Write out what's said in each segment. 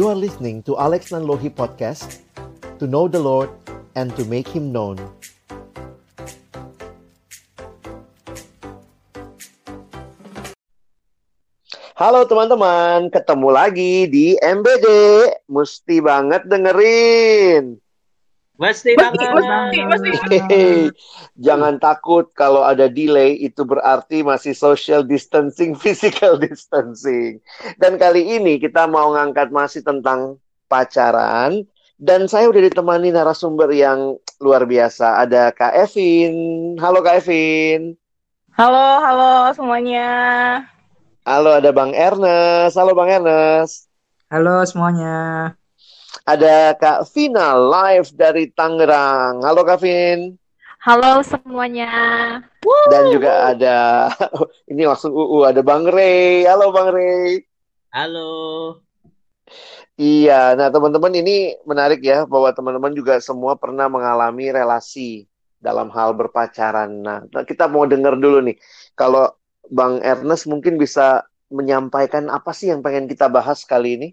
You are listening to Alex Nanlohi Podcast To know the Lord and to make Him known. Halo teman-teman, ketemu lagi di MBD Mesti banget dengerin Mesti banget. Mesti, mesti. Hehehe. Jangan takut kalau ada delay itu berarti masih social distancing, physical distancing. Dan kali ini kita mau ngangkat masih tentang pacaran dan saya udah ditemani narasumber yang luar biasa. Ada Kak Evin. Halo Kak Evin. Halo, halo semuanya. Halo ada Bang Ernest. Halo Bang Ernest. Halo semuanya. Ada Kak Vina live dari Tangerang. Halo Kak Vin. Halo semuanya. Dan juga ada ini langsung UU ada Bang Rey. Halo Bang Rey. Halo. Iya, nah teman-teman ini menarik ya bahwa teman-teman juga semua pernah mengalami relasi dalam hal berpacaran. Nah, kita mau dengar dulu nih. Kalau Bang Ernest mungkin bisa menyampaikan apa sih yang pengen kita bahas kali ini?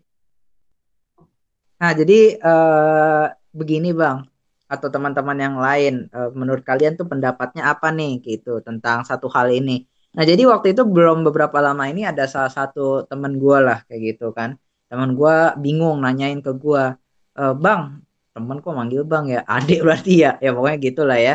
Nah, jadi eh, begini Bang, atau teman-teman yang lain, eh, menurut kalian tuh pendapatnya apa nih gitu tentang satu hal ini? Nah, jadi waktu itu belum beberapa lama ini ada salah satu teman gue lah kayak gitu kan. Teman gue bingung nanyain ke gue, e, Bang, temen kok manggil Bang ya? Adik berarti ya? Ya pokoknya gitulah ya.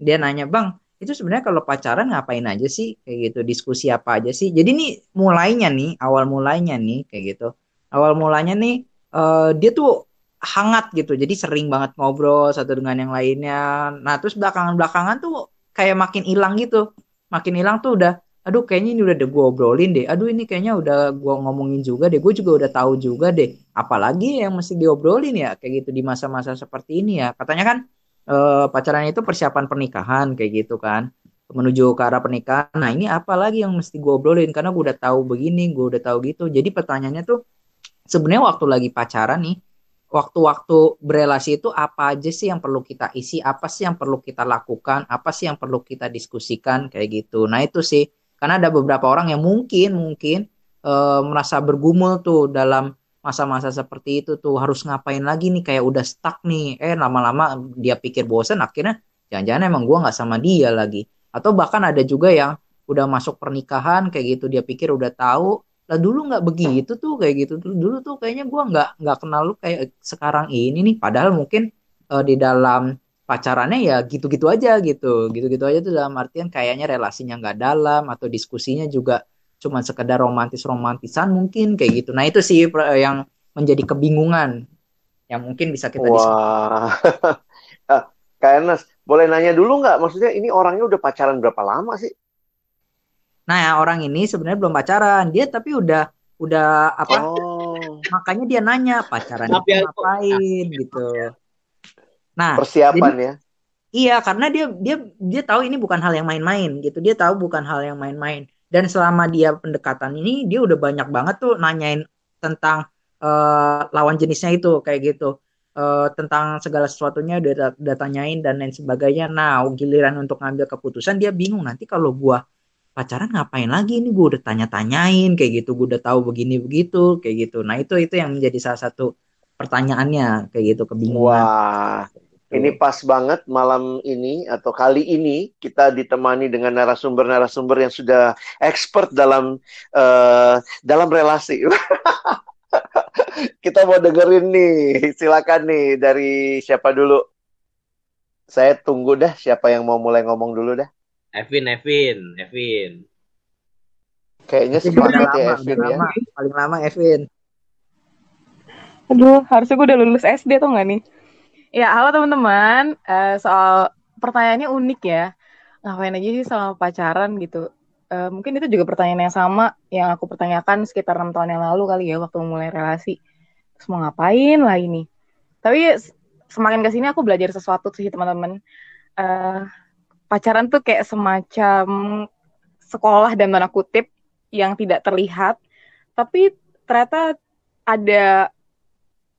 Dia nanya, Bang, itu sebenarnya kalau pacaran ngapain aja sih? Kayak gitu, diskusi apa aja sih? Jadi nih mulainya nih, awal mulainya nih kayak gitu. Awal mulanya nih uh, dia tuh hangat gitu. Jadi sering banget ngobrol satu dengan yang lainnya. Nah terus belakangan belakangan tuh kayak makin hilang gitu. Makin hilang tuh udah aduh kayaknya ini udah gue obrolin deh. Aduh ini kayaknya udah gue ngomongin juga deh. Gue juga udah tahu juga deh. Apalagi yang mesti diobrolin ya kayak gitu di masa-masa seperti ini ya. Katanya kan uh, pacaran itu persiapan pernikahan kayak gitu kan. Menuju ke arah pernikahan. Nah ini apa lagi yang mesti gue obrolin? Karena gue udah tahu begini gue udah tahu gitu. Jadi pertanyaannya tuh sebenarnya waktu lagi pacaran nih waktu-waktu berelasi itu apa aja sih yang perlu kita isi, apa sih yang perlu kita lakukan, apa sih yang perlu kita diskusikan? Kayak gitu. Nah itu sih. Karena ada beberapa orang yang mungkin mungkin e, merasa bergumul tuh dalam masa-masa seperti itu tuh. Harus ngapain lagi nih? Kayak udah stuck nih, eh lama-lama dia pikir bosan akhirnya jangan-jangan emang gua nggak sama dia lagi. Atau bahkan ada juga yang udah masuk pernikahan kayak gitu. Dia pikir udah tahu lah dulu nggak begitu tuh kayak gitu tuh dulu tuh kayaknya gue nggak nggak kenal lu kayak sekarang ini nih padahal mungkin uh, di dalam pacarannya ya gitu-gitu aja gitu gitu-gitu aja tuh dalam artian kayaknya relasinya nggak dalam atau diskusinya juga cuma sekedar romantis-romantisan mungkin kayak gitu nah itu sih yang menjadi kebingungan yang mungkin bisa kita Wah. Kak Ernest, boleh nanya dulu nggak? Maksudnya ini orangnya udah pacaran berapa lama sih? Nah, orang ini sebenarnya belum pacaran, dia tapi udah udah apa? Oh. Makanya dia nanya pacaran itu ngapain gitu. Nah, persiapan jadi, ya. Iya, karena dia dia dia tahu ini bukan hal yang main-main gitu. Dia tahu bukan hal yang main-main. Dan selama dia pendekatan ini, dia udah banyak banget tuh nanyain tentang uh, lawan jenisnya itu kayak gitu. Uh, tentang segala sesuatunya udah, udah tanyain dan lain sebagainya. Nah, giliran untuk ngambil keputusan dia bingung nanti kalau gua pacaran ngapain lagi ini gue udah tanya-tanyain kayak gitu gue udah tahu begini begitu kayak gitu nah itu itu yang menjadi salah satu pertanyaannya kayak gitu kebingungan wah ini pas banget malam ini atau kali ini kita ditemani dengan narasumber-narasumber yang sudah expert dalam uh, dalam relasi. kita mau dengerin nih, silakan nih dari siapa dulu? Saya tunggu dah siapa yang mau mulai ngomong dulu dah. Evin, Evin, Evin. Kayaknya semangat ya Evin ya. Lama, paling lama Evin. Aduh, harusnya gue udah lulus SD tuh nggak nih? Ya, halo teman-teman. Uh, soal pertanyaannya unik ya. Ngapain aja sih sama pacaran gitu? Uh, mungkin itu juga pertanyaan yang sama yang aku pertanyakan sekitar enam tahun yang lalu kali ya waktu mulai relasi. Terus mau ngapain lah ini? Tapi semakin ke sini aku belajar sesuatu sih teman-teman. Uh, pacaran tuh kayak semacam sekolah dan tanda kutip yang tidak terlihat, tapi ternyata ada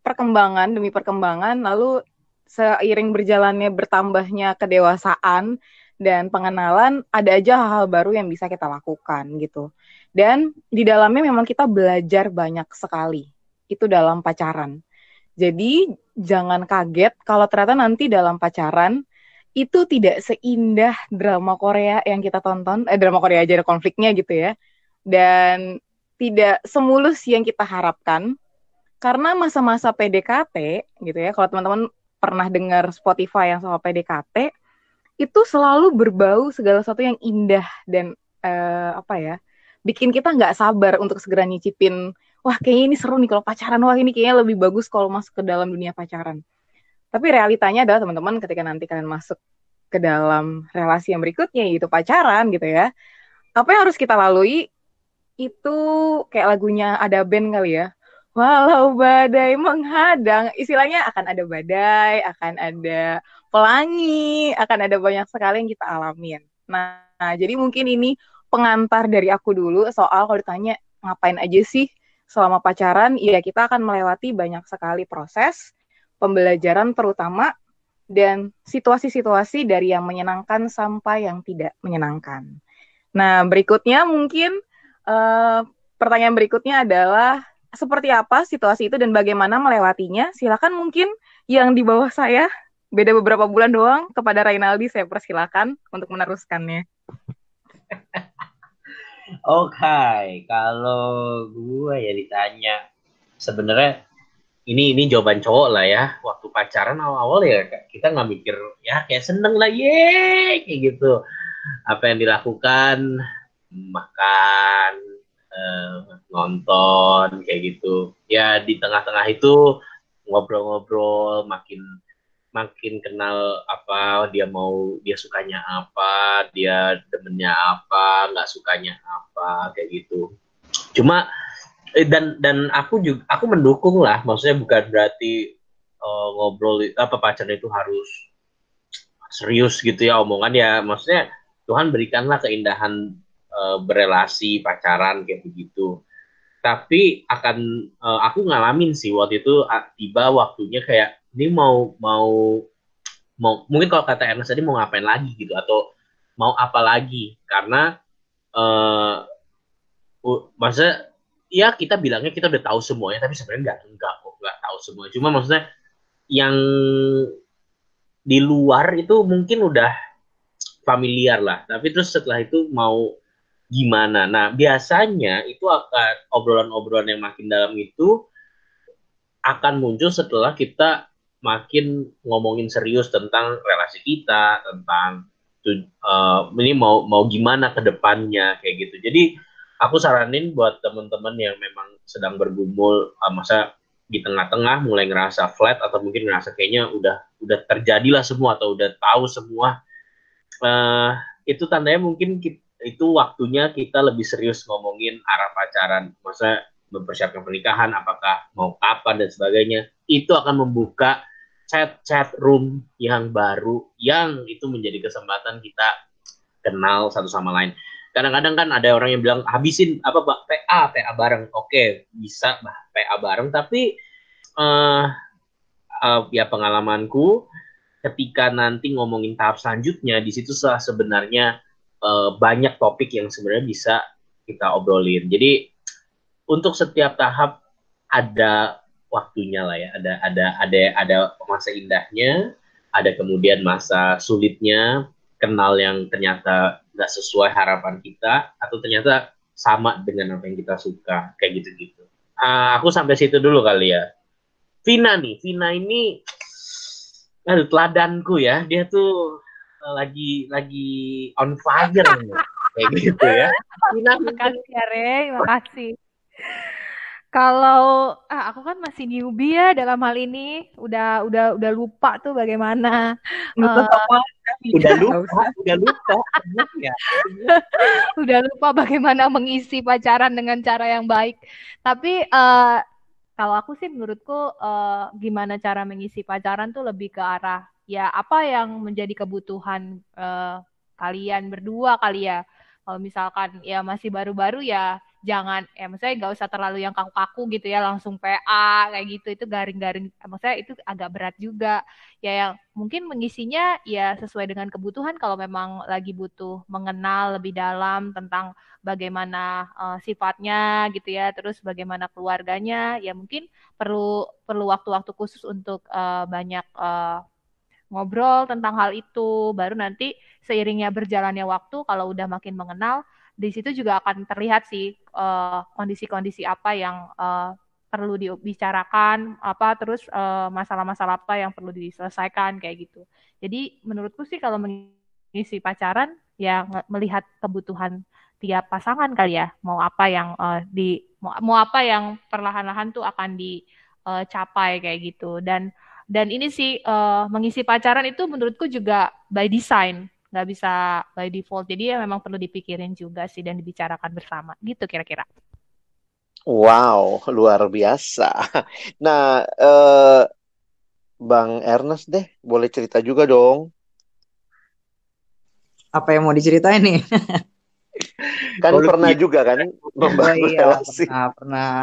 perkembangan demi perkembangan, lalu seiring berjalannya bertambahnya kedewasaan dan pengenalan, ada aja hal-hal baru yang bisa kita lakukan gitu. Dan di dalamnya memang kita belajar banyak sekali. itu dalam pacaran. Jadi jangan kaget kalau ternyata nanti dalam pacaran itu tidak seindah drama Korea yang kita tonton, eh drama Korea aja ada konfliknya gitu ya. Dan tidak semulus yang kita harapkan karena masa-masa PDKT gitu ya. Kalau teman-teman pernah dengar Spotify yang sama PDKT itu selalu berbau segala sesuatu yang indah dan uh, apa ya bikin kita nggak sabar untuk segera nyicipin wah kayaknya ini seru nih kalau pacaran wah ini kayaknya lebih bagus kalau masuk ke dalam dunia pacaran tapi realitanya adalah teman-teman ketika nanti kalian masuk ke dalam relasi yang berikutnya yaitu pacaran gitu ya apa yang harus kita lalui? Itu kayak lagunya ada band kali ya. Walau badai menghadang. Istilahnya akan ada badai akan ada pelangi akan ada banyak sekali yang kita alamin. Nah, jadi mungkin ini pengantar dari aku dulu soal kalau ditanya ngapain aja sih selama pacaran, ya kita akan melewati banyak sekali proses pembelajaran terutama dan situasi-situasi dari yang menyenangkan sampai yang tidak menyenangkan. Nah, berikutnya mungkin uh, pertanyaan berikutnya adalah seperti apa situasi itu dan bagaimana melewatinya? Silakan mungkin yang di bawah saya beda beberapa bulan doang kepada Rainaldi saya persilakan untuk meneruskannya. Oke, okay. kalau gue ya ditanya sebenarnya ini ini jawaban cowok lah ya. Waktu pacaran awal-awal ya kita nggak mikir ya kayak seneng lah ye kayak gitu. Apa yang dilakukan makan, eh, nonton kayak gitu. Ya di tengah-tengah itu ngobrol-ngobrol makin makin kenal apa dia mau dia sukanya apa dia demennya apa nggak sukanya apa kayak gitu cuma dan dan aku juga aku mendukung lah. Maksudnya bukan berarti uh, ngobrol apa pacaran itu harus serius gitu ya omongan ya. Maksudnya Tuhan berikanlah keindahan uh, berelasi pacaran kayak begitu. Tapi akan uh, aku ngalamin sih waktu itu tiba waktunya kayak ini mau mau mau mungkin kalau kata Ernest tadi mau ngapain lagi gitu atau mau apa lagi. Karena uh, uh, maksudnya ya kita bilangnya kita udah tahu semuanya tapi sebenarnya nggak enggak kok nggak tahu semua cuma maksudnya yang di luar itu mungkin udah familiar lah. Tapi terus setelah itu mau gimana? Nah biasanya itu akan obrolan-obrolan yang makin dalam itu akan muncul setelah kita makin ngomongin serius tentang relasi kita, tentang uh, ini mau mau gimana ke depannya kayak gitu. Jadi aku saranin buat teman-teman yang memang sedang bergumul uh, masa di tengah-tengah mulai ngerasa flat atau mungkin ngerasa kayaknya udah udah terjadilah semua atau udah tahu semua uh, itu tandanya mungkin kita, itu waktunya kita lebih serius ngomongin arah pacaran masa mempersiapkan pernikahan apakah mau kapan dan sebagainya itu akan membuka chat-chat room yang baru yang itu menjadi kesempatan kita kenal satu sama lain. Kadang-kadang kan ada orang yang bilang habisin apa Pak PA PA bareng. Oke, bisa bah PA bareng tapi uh, uh, ya pengalamanku ketika nanti ngomongin tahap selanjutnya di situ sebenarnya uh, banyak topik yang sebenarnya bisa kita obrolin. Jadi untuk setiap tahap ada waktunya lah ya. Ada ada ada ada masa indahnya, ada kemudian masa sulitnya, kenal yang ternyata nggak sesuai harapan kita atau ternyata sama dengan apa yang kita suka kayak gitu-gitu. Uh, aku sampai situ dulu kali ya. Vina nih, Vina ini aduh teladanku ya. Dia tuh lagi lagi on fire kayak gitu ya. Vina, makasih ya Re, makasih. Kalau ah, aku kan masih newbie ya dalam hal ini, udah udah udah lupa tuh bagaimana. Lupa uh, Udah lupa, udah lupa. ya. udah lupa bagaimana mengisi pacaran dengan cara yang baik. Tapi uh, kalau aku sih menurutku uh, gimana cara mengisi pacaran tuh lebih ke arah ya apa yang menjadi kebutuhan uh, kalian berdua kali ya. Kalau misalkan ya masih baru-baru ya jangan ya maksudnya nggak usah terlalu yang kaku-kaku gitu ya langsung PA kayak gitu itu garing-garing maksudnya itu agak berat juga. Ya yang mungkin mengisinya ya sesuai dengan kebutuhan kalau memang lagi butuh mengenal lebih dalam tentang bagaimana uh, sifatnya gitu ya terus bagaimana keluarganya ya mungkin perlu perlu waktu-waktu khusus untuk uh, banyak uh, ngobrol tentang hal itu. Baru nanti seiringnya berjalannya waktu kalau udah makin mengenal di situ juga akan terlihat sih eh, kondisi-kondisi apa yang uh, perlu dibicarakan apa terus masalah masalah-masalah apa yang perlu diselesaikan kayak gitu. Jadi menurutku sih kalau mengisi pacaran ya melihat kebutuhan tiap pasangan kali ya. Mau apa yang uh, di mau, mau apa yang perlahan-lahan tuh akan dicapai uh, kayak gitu. Dan dan ini sih uh, mengisi pacaran itu menurutku juga by design nggak bisa by default. Jadi ya memang perlu dipikirin juga sih dan dibicarakan bersama. Gitu kira-kira. Wow, luar biasa. Nah, eh, Bang Ernest deh, boleh cerita juga dong. Apa yang mau diceritain nih? kan boleh. pernah juga kan membangun oh, iya, relasi. Pernah, pernah.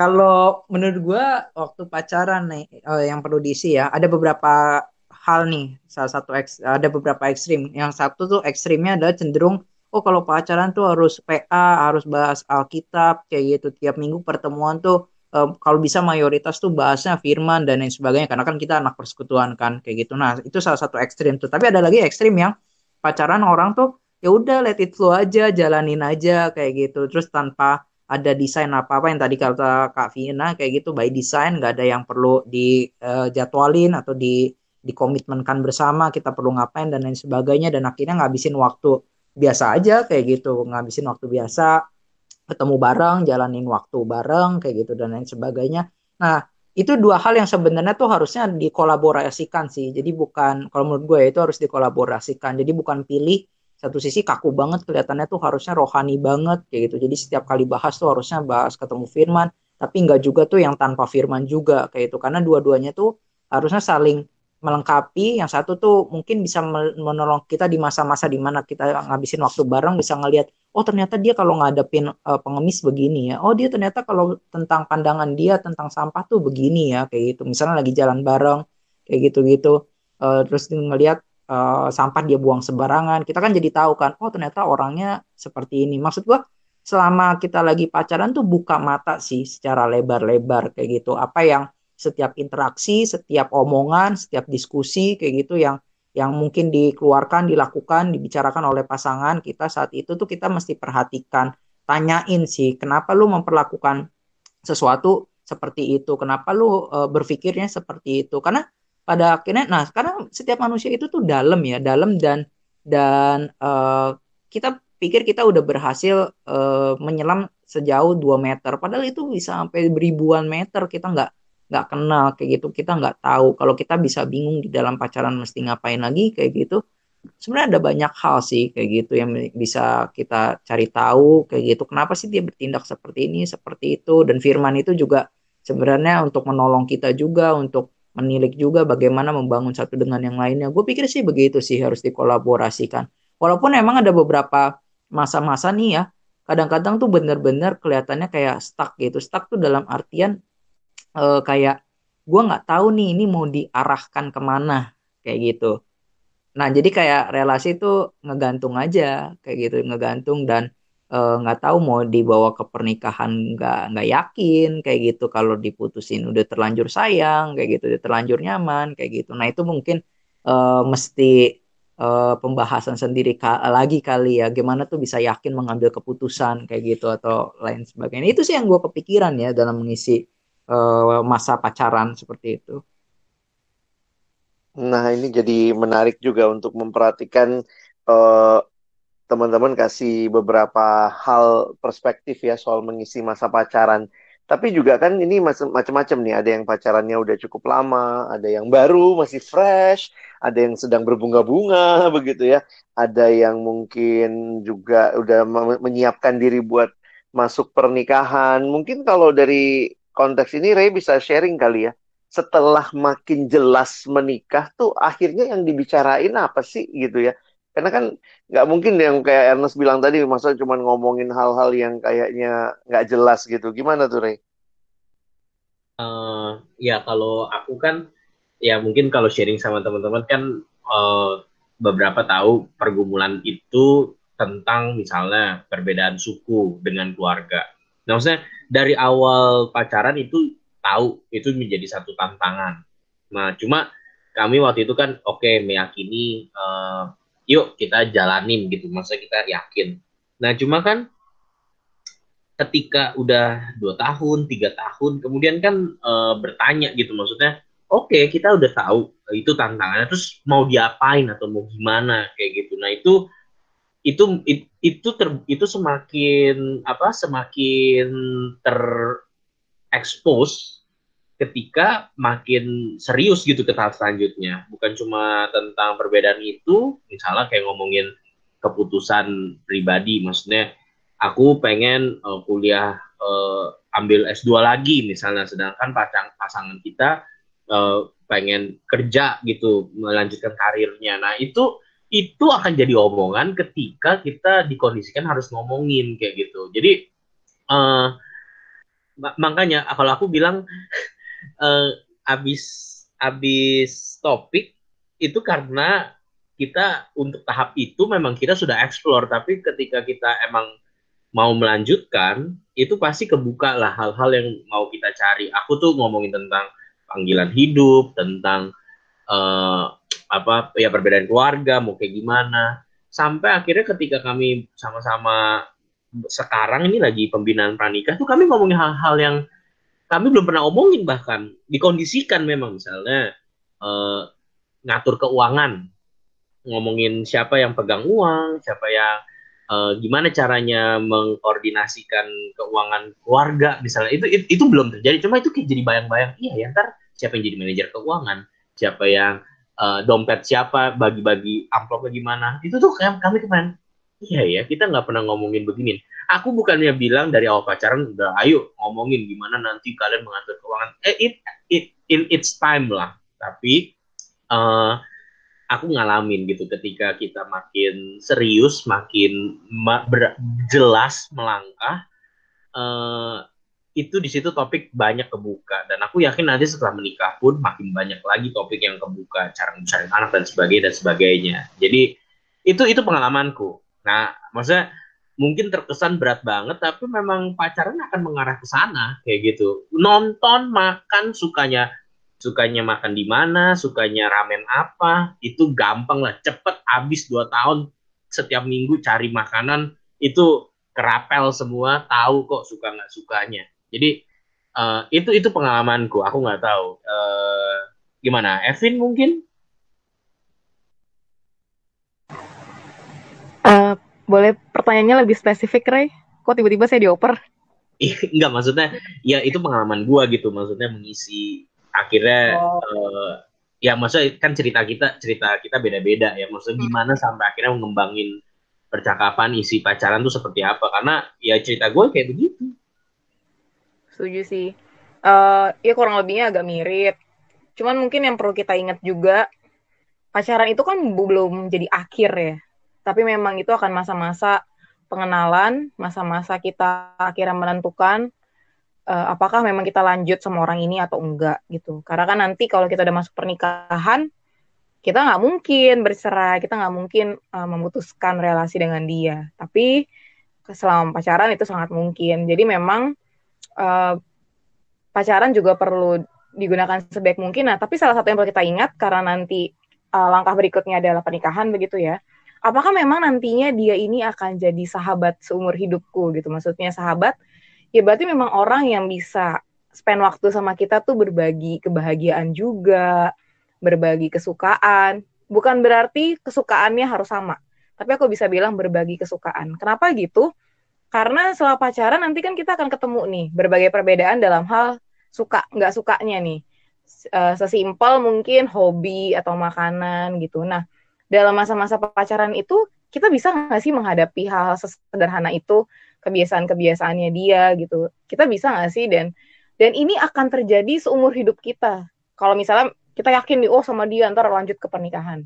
Kalau menurut gue waktu pacaran nih, oh, yang perlu diisi ya, ada beberapa hal nih salah satu eks, ada beberapa ekstrim. Yang satu tuh ekstrimnya adalah cenderung oh kalau pacaran tuh harus PA harus bahas Alkitab kayak gitu. Tiap minggu pertemuan tuh um, kalau bisa mayoritas tuh bahasnya firman dan lain sebagainya karena kan kita anak persekutuan kan kayak gitu. Nah itu salah satu ekstrim tuh. Tapi ada lagi ekstrim yang pacaran orang tuh ya udah let it flow aja jalanin aja kayak gitu. Terus tanpa ada desain apa apa yang tadi kata Kak Vina kayak gitu. By design nggak ada yang perlu dijadwalin uh, atau di dikomitmenkan bersama kita perlu ngapain dan lain sebagainya dan akhirnya ngabisin waktu biasa aja kayak gitu. Ngabisin waktu biasa ketemu bareng jalanin waktu bareng kayak gitu dan lain sebagainya. Nah itu dua hal yang sebenarnya tuh harusnya dikolaborasikan sih. Jadi bukan kalau menurut gue itu harus dikolaborasikan. Jadi bukan pilih satu sisi kaku banget kelihatannya tuh harusnya rohani banget kayak gitu. Jadi setiap kali bahas tuh harusnya bahas ketemu firman. Tapi nggak juga tuh yang tanpa firman juga kayak itu karena dua-duanya tuh harusnya saling melengkapi. Yang satu tuh mungkin bisa menolong kita di masa-masa di mana kita ngabisin waktu bareng bisa ngelihat oh ternyata dia kalau ngadepin uh, pengemis begini ya. Oh dia ternyata kalau tentang pandangan dia tentang sampah tuh begini ya kayak gitu. Misalnya lagi jalan bareng kayak gitu-gitu. Uh, terus ngelihat uh, sampah dia buang sembarangan. Kita kan jadi tahu kan oh ternyata orangnya seperti ini. Maksud gua selama kita lagi pacaran tuh buka mata sih secara lebar-lebar kayak gitu. Apa yang setiap interaksi, setiap omongan, setiap diskusi kayak gitu yang yang mungkin dikeluarkan, dilakukan, dibicarakan oleh pasangan kita saat itu tuh kita mesti perhatikan, tanyain sih, kenapa lu memperlakukan sesuatu seperti itu, kenapa lu e, berpikirnya seperti itu, karena pada akhirnya, nah karena setiap manusia itu tuh dalam ya, dalam dan dan e, kita pikir kita udah berhasil e, menyelam sejauh 2 meter, padahal itu bisa sampai ribuan meter kita nggak nggak kenal kayak gitu. Kita nggak tahu. Kalau kita bisa bingung di dalam pacaran mesti ngapain lagi kayak gitu. Sebenarnya ada banyak hal sih kayak gitu yang bisa kita cari tahu kayak gitu. Kenapa sih dia bertindak seperti ini seperti itu? Dan firman itu juga sebenarnya untuk menolong kita juga untuk menilik juga bagaimana membangun satu dengan yang lainnya. Gue pikir sih begitu sih harus dikolaborasikan. Walaupun emang ada beberapa masa-masa nih ya kadang-kadang tuh bener-bener kelihatannya kayak stuck gitu. Stuck tuh dalam artian uh, kayak gue nggak tahu nih ini mau diarahkan ke mana kayak gitu. Nah jadi kayak relasi itu ngegantung aja kayak gitu ngegantung dan eh, nggak uh, tahu mau dibawa ke pernikahan nggak nggak yakin kayak gitu kalau diputusin udah terlanjur sayang kayak gitu udah terlanjur nyaman kayak gitu. Nah itu mungkin uh, mesti uh, pembahasan sendiri ka lagi kali ya gimana tuh bisa yakin mengambil keputusan kayak gitu atau lain sebagainya itu sih yang gue kepikiran ya dalam mengisi uh, masa pacaran seperti itu. Nah, ini jadi menarik juga untuk memperhatikan uh, teman-teman kasih beberapa hal perspektif ya soal mengisi masa pacaran. Tapi juga kan ini macam-macam nih. Ada yang pacarannya udah cukup lama, ada yang baru masih fresh, ada yang sedang berbunga-bunga begitu ya. Ada yang mungkin juga udah menyiapkan diri buat masuk pernikahan. Mungkin kalau dari konteks ini Ray bisa sharing kali ya. Setelah makin jelas menikah tuh akhirnya yang dibicarain apa sih gitu ya. Karena kan nggak mungkin yang kayak Ernest bilang tadi, masa cuma ngomongin hal-hal yang kayaknya nggak jelas gitu. Gimana tuh, Ray? Uh, ya kalau aku kan, ya mungkin kalau sharing sama teman-teman kan uh, beberapa tahu pergumulan itu tentang misalnya perbedaan suku dengan keluarga. Nah, maksudnya dari awal pacaran itu tahu itu menjadi satu tantangan. Nah, cuma kami waktu itu kan oke okay, meyakini uh, yuk kita jalanin gitu masa kita yakin nah cuma kan ketika udah dua tahun tiga tahun kemudian kan e, bertanya gitu maksudnya oke okay, kita udah tahu itu tantangannya terus mau diapain atau mau gimana kayak gitu nah itu itu it, itu ter, itu semakin apa semakin terekspos ketika makin serius gitu ke tahap selanjutnya. Bukan cuma tentang perbedaan itu misalnya kayak ngomongin keputusan pribadi maksudnya aku pengen uh, kuliah uh, ambil S2 lagi misalnya. Sedangkan pasang pasangan kita uh, pengen kerja gitu melanjutkan karirnya. Nah itu itu akan jadi omongan ketika kita dikondisikan harus ngomongin kayak gitu. Jadi uh, makanya kalau aku bilang uh, abis abis topik itu karena kita untuk tahap itu memang kita sudah explore tapi ketika kita emang mau melanjutkan itu pasti kebuka lah hal-hal yang mau kita cari. Aku tuh ngomongin tentang panggilan hidup tentang uh, apa ya perbedaan keluarga mau kayak gimana. Sampai akhirnya ketika kami sama-sama sekarang ini lagi pembinaan pranikah tuh kami ngomongin hal-hal yang kami belum pernah omongin bahkan. Dikondisikan memang misalnya uh, ngatur keuangan. Ngomongin siapa yang pegang uang siapa yang uh, gimana caranya mengkoordinasikan keuangan keluarga misalnya. Itu, itu itu belum terjadi. Cuma itu kayak jadi bayang-bayang iya ya ntar siapa yang jadi manajer keuangan? Siapa yang uh, dompet siapa bagi-bagi amplop bagaimana itu tuh kami kemarin iya ya kita nggak pernah ngomongin begini. Aku bukannya bilang dari awal pacaran udah ayo ngomongin gimana nanti kalian mengatur keuangan. Eh it, it in its time lah. Tapi uh, aku ngalamin gitu ketika kita makin serius makin ma jelas melangkah uh, itu di situ topik banyak kebuka. Dan aku yakin nanti setelah menikah pun makin banyak lagi topik yang kebuka. Cara mencari anak dan sebagainya dan sebagainya. Jadi itu itu pengalamanku. Nah maksudnya mungkin terkesan berat banget tapi memang pacaran akan mengarah ke sana kayak gitu. Nonton makan sukanya sukanya makan di mana sukanya ramen apa itu gampang lah. Cepet habis dua tahun setiap minggu cari makanan itu kerapel semua tahu kok suka nggak sukanya jadi uh, itu itu pengalamanku aku nggak tahu uh, gimana Evin mungkin uh, boleh pertanyaannya lebih spesifik, Ray? Kok tiba-tiba saya dioper? Enggak, maksudnya ya itu pengalaman gua gitu, maksudnya mengisi akhirnya oh. uh, ya maksudnya kan cerita kita cerita kita beda-beda ya, maksudnya hmm. gimana sampai akhirnya mengembangin percakapan isi pacaran tuh seperti apa karena ya cerita gue kayak begitu. Setuju sih. Uh, ya kurang lebihnya agak mirip. Cuman mungkin yang perlu kita ingat juga pacaran itu kan belum jadi akhir ya tapi memang itu akan masa-masa pengenalan, masa-masa kita akhirnya menentukan uh, apakah memang kita lanjut sama orang ini atau enggak gitu. Karena kan nanti kalau kita udah masuk pernikahan, kita nggak mungkin bercerai, kita nggak mungkin uh, memutuskan relasi dengan dia. Tapi selama pacaran itu sangat mungkin. Jadi memang uh, pacaran juga perlu digunakan sebaik mungkin. Nah, tapi salah satu yang perlu kita ingat karena nanti uh, langkah berikutnya adalah pernikahan begitu ya. Apakah memang nantinya dia ini akan jadi sahabat seumur hidupku gitu? Maksudnya sahabat ya berarti memang orang yang bisa spend waktu sama kita tuh berbagi kebahagiaan juga berbagi kesukaan. Bukan berarti kesukaannya harus sama. Tapi aku bisa bilang berbagi kesukaan. Kenapa gitu karena setelah pacaran nanti kan kita akan ketemu nih berbagai perbedaan dalam hal suka nggak sukanya nih. Uh, sesimpel mungkin hobi atau makanan gitu. Nah dalam masa-masa pacaran itu kita bisa nggak sih menghadapi hal-hal sederhana itu? Kebiasaan-kebiasaannya dia gitu. Kita bisa nggak sih dan? Dan ini akan terjadi seumur hidup kita. Kalau misalnya kita yakin nih oh sama dia ntar lanjut ke pernikahan.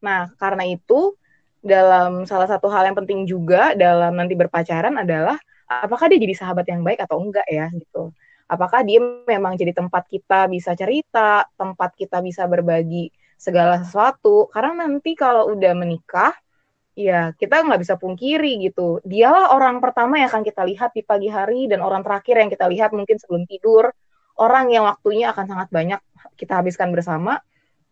Nah karena itu dalam salah satu hal yang penting juga dalam nanti berpacaran adalah apakah dia jadi sahabat yang baik atau enggak ya gitu. Apakah dia memang jadi tempat kita bisa cerita, tempat kita bisa berbagi segala sesuatu. Karena nanti kalau udah menikah, ya kita nggak bisa pungkiri gitu. Dialah orang pertama yang akan kita lihat di pagi hari dan orang terakhir yang kita lihat mungkin sebelum tidur. Orang yang waktunya akan sangat banyak kita habiskan bersama.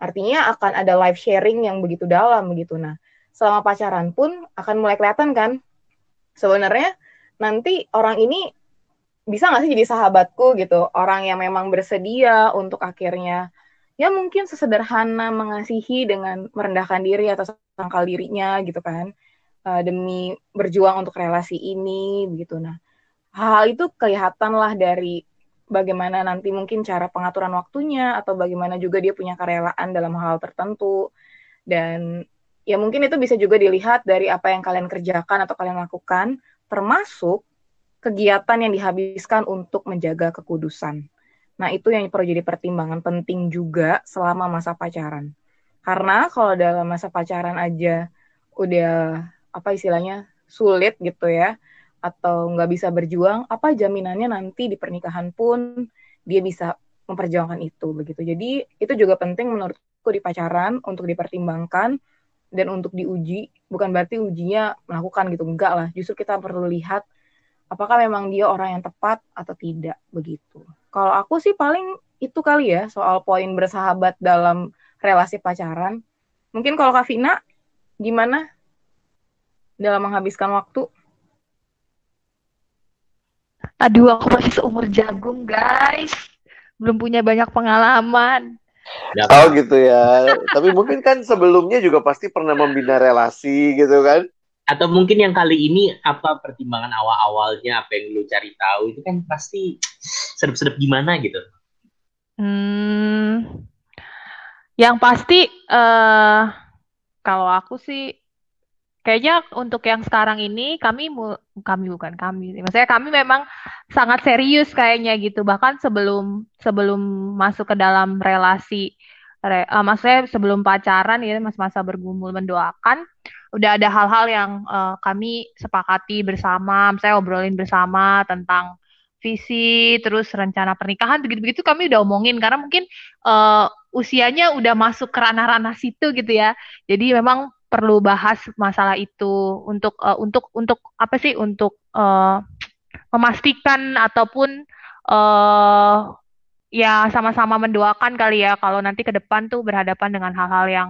Artinya akan ada live sharing yang begitu dalam begitu. Nah, selama pacaran pun akan mulai kelihatan kan. Sebenarnya nanti orang ini bisa nggak sih jadi sahabatku gitu? Orang yang memang bersedia untuk akhirnya ya mungkin sesederhana mengasihi dengan merendahkan diri atau sangkal dirinya gitu kan. Uh, demi berjuang untuk relasi ini begitu nah hal itu kelihatan lah dari bagaimana nanti mungkin cara pengaturan waktunya atau bagaimana juga dia punya kerelaan dalam hal tertentu. Dan ya mungkin itu bisa juga dilihat dari apa yang kalian kerjakan atau kalian lakukan, termasuk kegiatan yang dihabiskan untuk menjaga kekudusan. Nah, itu yang perlu jadi pertimbangan penting juga selama masa pacaran. Karena kalau dalam masa pacaran aja udah apa istilahnya sulit gitu ya, atau nggak bisa berjuang, apa jaminannya nanti di pernikahan pun dia bisa memperjuangkan itu begitu. Jadi itu juga penting menurutku di pacaran untuk dipertimbangkan dan untuk diuji bukan berarti ujinya melakukan gitu enggak lah justru kita perlu lihat apakah memang dia orang yang tepat atau tidak begitu kalau aku sih paling itu kali ya soal poin bersahabat dalam relasi pacaran mungkin kalau Kak Vina gimana dalam menghabiskan waktu Aduh, aku masih seumur jagung, guys. Belum punya banyak pengalaman. Oh gitu ya. Tapi mungkin kan sebelumnya juga pasti pernah membina relasi gitu kan? Atau mungkin yang kali ini apa pertimbangan awal-awalnya apa yang lu cari tahu itu kan pasti sedep-sedep gimana gitu. Hmm, yang pasti uh, kalau aku sih kayaknya untuk yang sekarang ini kami kami bukan kami maksudnya kami memang sangat serius kayaknya gitu. Bahkan sebelum sebelum masuk ke dalam relasi re, uh, maksudnya sebelum pacaran ya masa-masa bergumul mendoakan udah ada hal-hal yang uh, kami sepakati bersama. Misalnya obrolin bersama tentang visi terus rencana pernikahan begitu-begitu kami udah omongin. Karena mungkin uh, usianya udah masuk ke ranah-ranah situ gitu ya. Jadi memang perlu bahas masalah itu untuk uh, untuk untuk apa sih untuk uh, memastikan ataupun uh, ya sama-sama mendoakan kali ya kalau nanti ke depan tuh berhadapan dengan hal-hal yang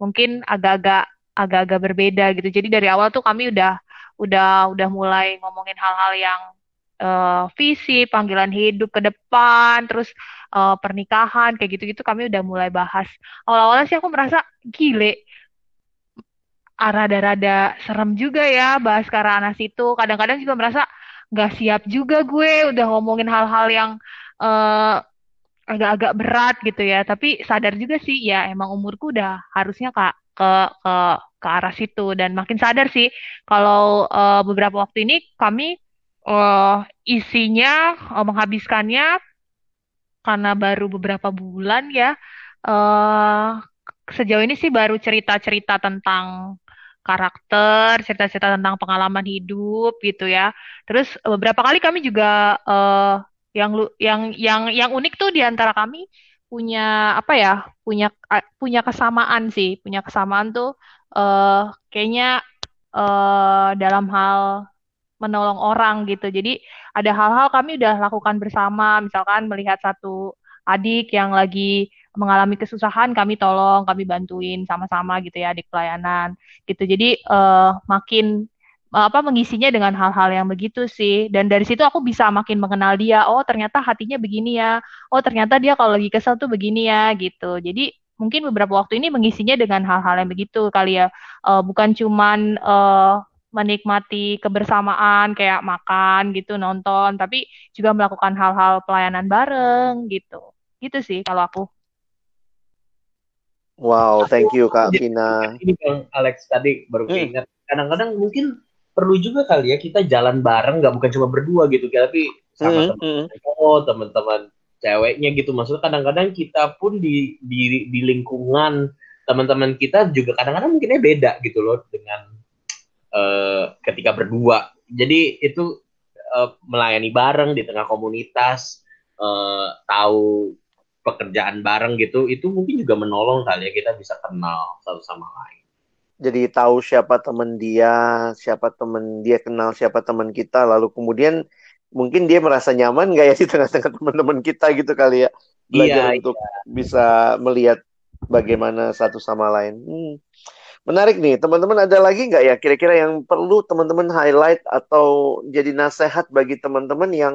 mungkin agak-agak agak-agak berbeda gitu. Jadi dari awal tuh kami udah udah udah mulai ngomongin hal-hal yang uh, visi, panggilan hidup ke depan, terus uh, pernikahan kayak gitu-gitu kami udah mulai bahas. Awal-awalnya sih aku merasa gile rada-rada serem juga ya bahas arah anak situ. Kadang-kadang juga merasa nggak siap juga gue udah ngomongin hal-hal yang uh, agak-agak berat gitu ya. Tapi sadar juga sih ya emang umurku udah harusnya kak ke ke ke arah situ dan makin sadar sih kalau uh, beberapa waktu ini kami uh, isinya uh, menghabiskannya karena baru beberapa bulan ya uh, sejauh ini sih baru cerita-cerita tentang karakter, cerita-cerita tentang pengalaman hidup gitu ya. Terus beberapa kali kami juga uh, yang yang yang yang unik tuh di antara kami punya apa ya? punya punya kesamaan sih, punya kesamaan tuh uh, kayaknya uh, dalam hal menolong orang gitu. Jadi ada hal-hal kami udah lakukan bersama, misalkan melihat satu adik yang lagi mengalami kesusahan kami tolong kami bantuin sama-sama gitu ya di pelayanan gitu. Jadi uh, makin apa mengisinya dengan hal-hal yang begitu sih. Dan dari situ aku bisa makin mengenal dia. Oh ternyata hatinya begini ya. Oh ternyata dia kalau lagi kesel tuh begini ya gitu. Jadi mungkin beberapa waktu ini mengisinya dengan hal-hal yang begitu kali ya. Uh, bukan cuman uh, menikmati kebersamaan kayak makan gitu nonton tapi juga melakukan hal-hal pelayanan bareng gitu. Gitu sih kalau aku Wow, thank you Kak Vina. Ini Bang Alex tadi baru hmm. ingat. Kadang-kadang mungkin perlu juga kali ya kita jalan bareng, nggak bukan cuma berdua gitu, tapi sama teman-teman hmm. oh teman-teman ceweknya gitu. Maksudnya kadang-kadang kita pun di di di lingkungan teman-teman kita juga kadang-kadang mungkinnya beda gitu loh dengan uh, ketika berdua. Jadi itu uh, melayani bareng di tengah komunitas, uh, tahu pekerjaan bareng gitu, itu mungkin juga menolong kali ya kita bisa kenal satu sama lain. Jadi tahu siapa teman dia, siapa teman dia kenal siapa teman kita, lalu kemudian mungkin dia merasa nyaman nggak ya di tengah-tengah teman-teman kita gitu kali ya belajar iya, untuk iya. bisa melihat bagaimana satu sama lain. Hmm. Menarik nih, teman-teman ada lagi nggak ya kira-kira yang perlu teman-teman highlight atau jadi nasihat bagi teman-teman yang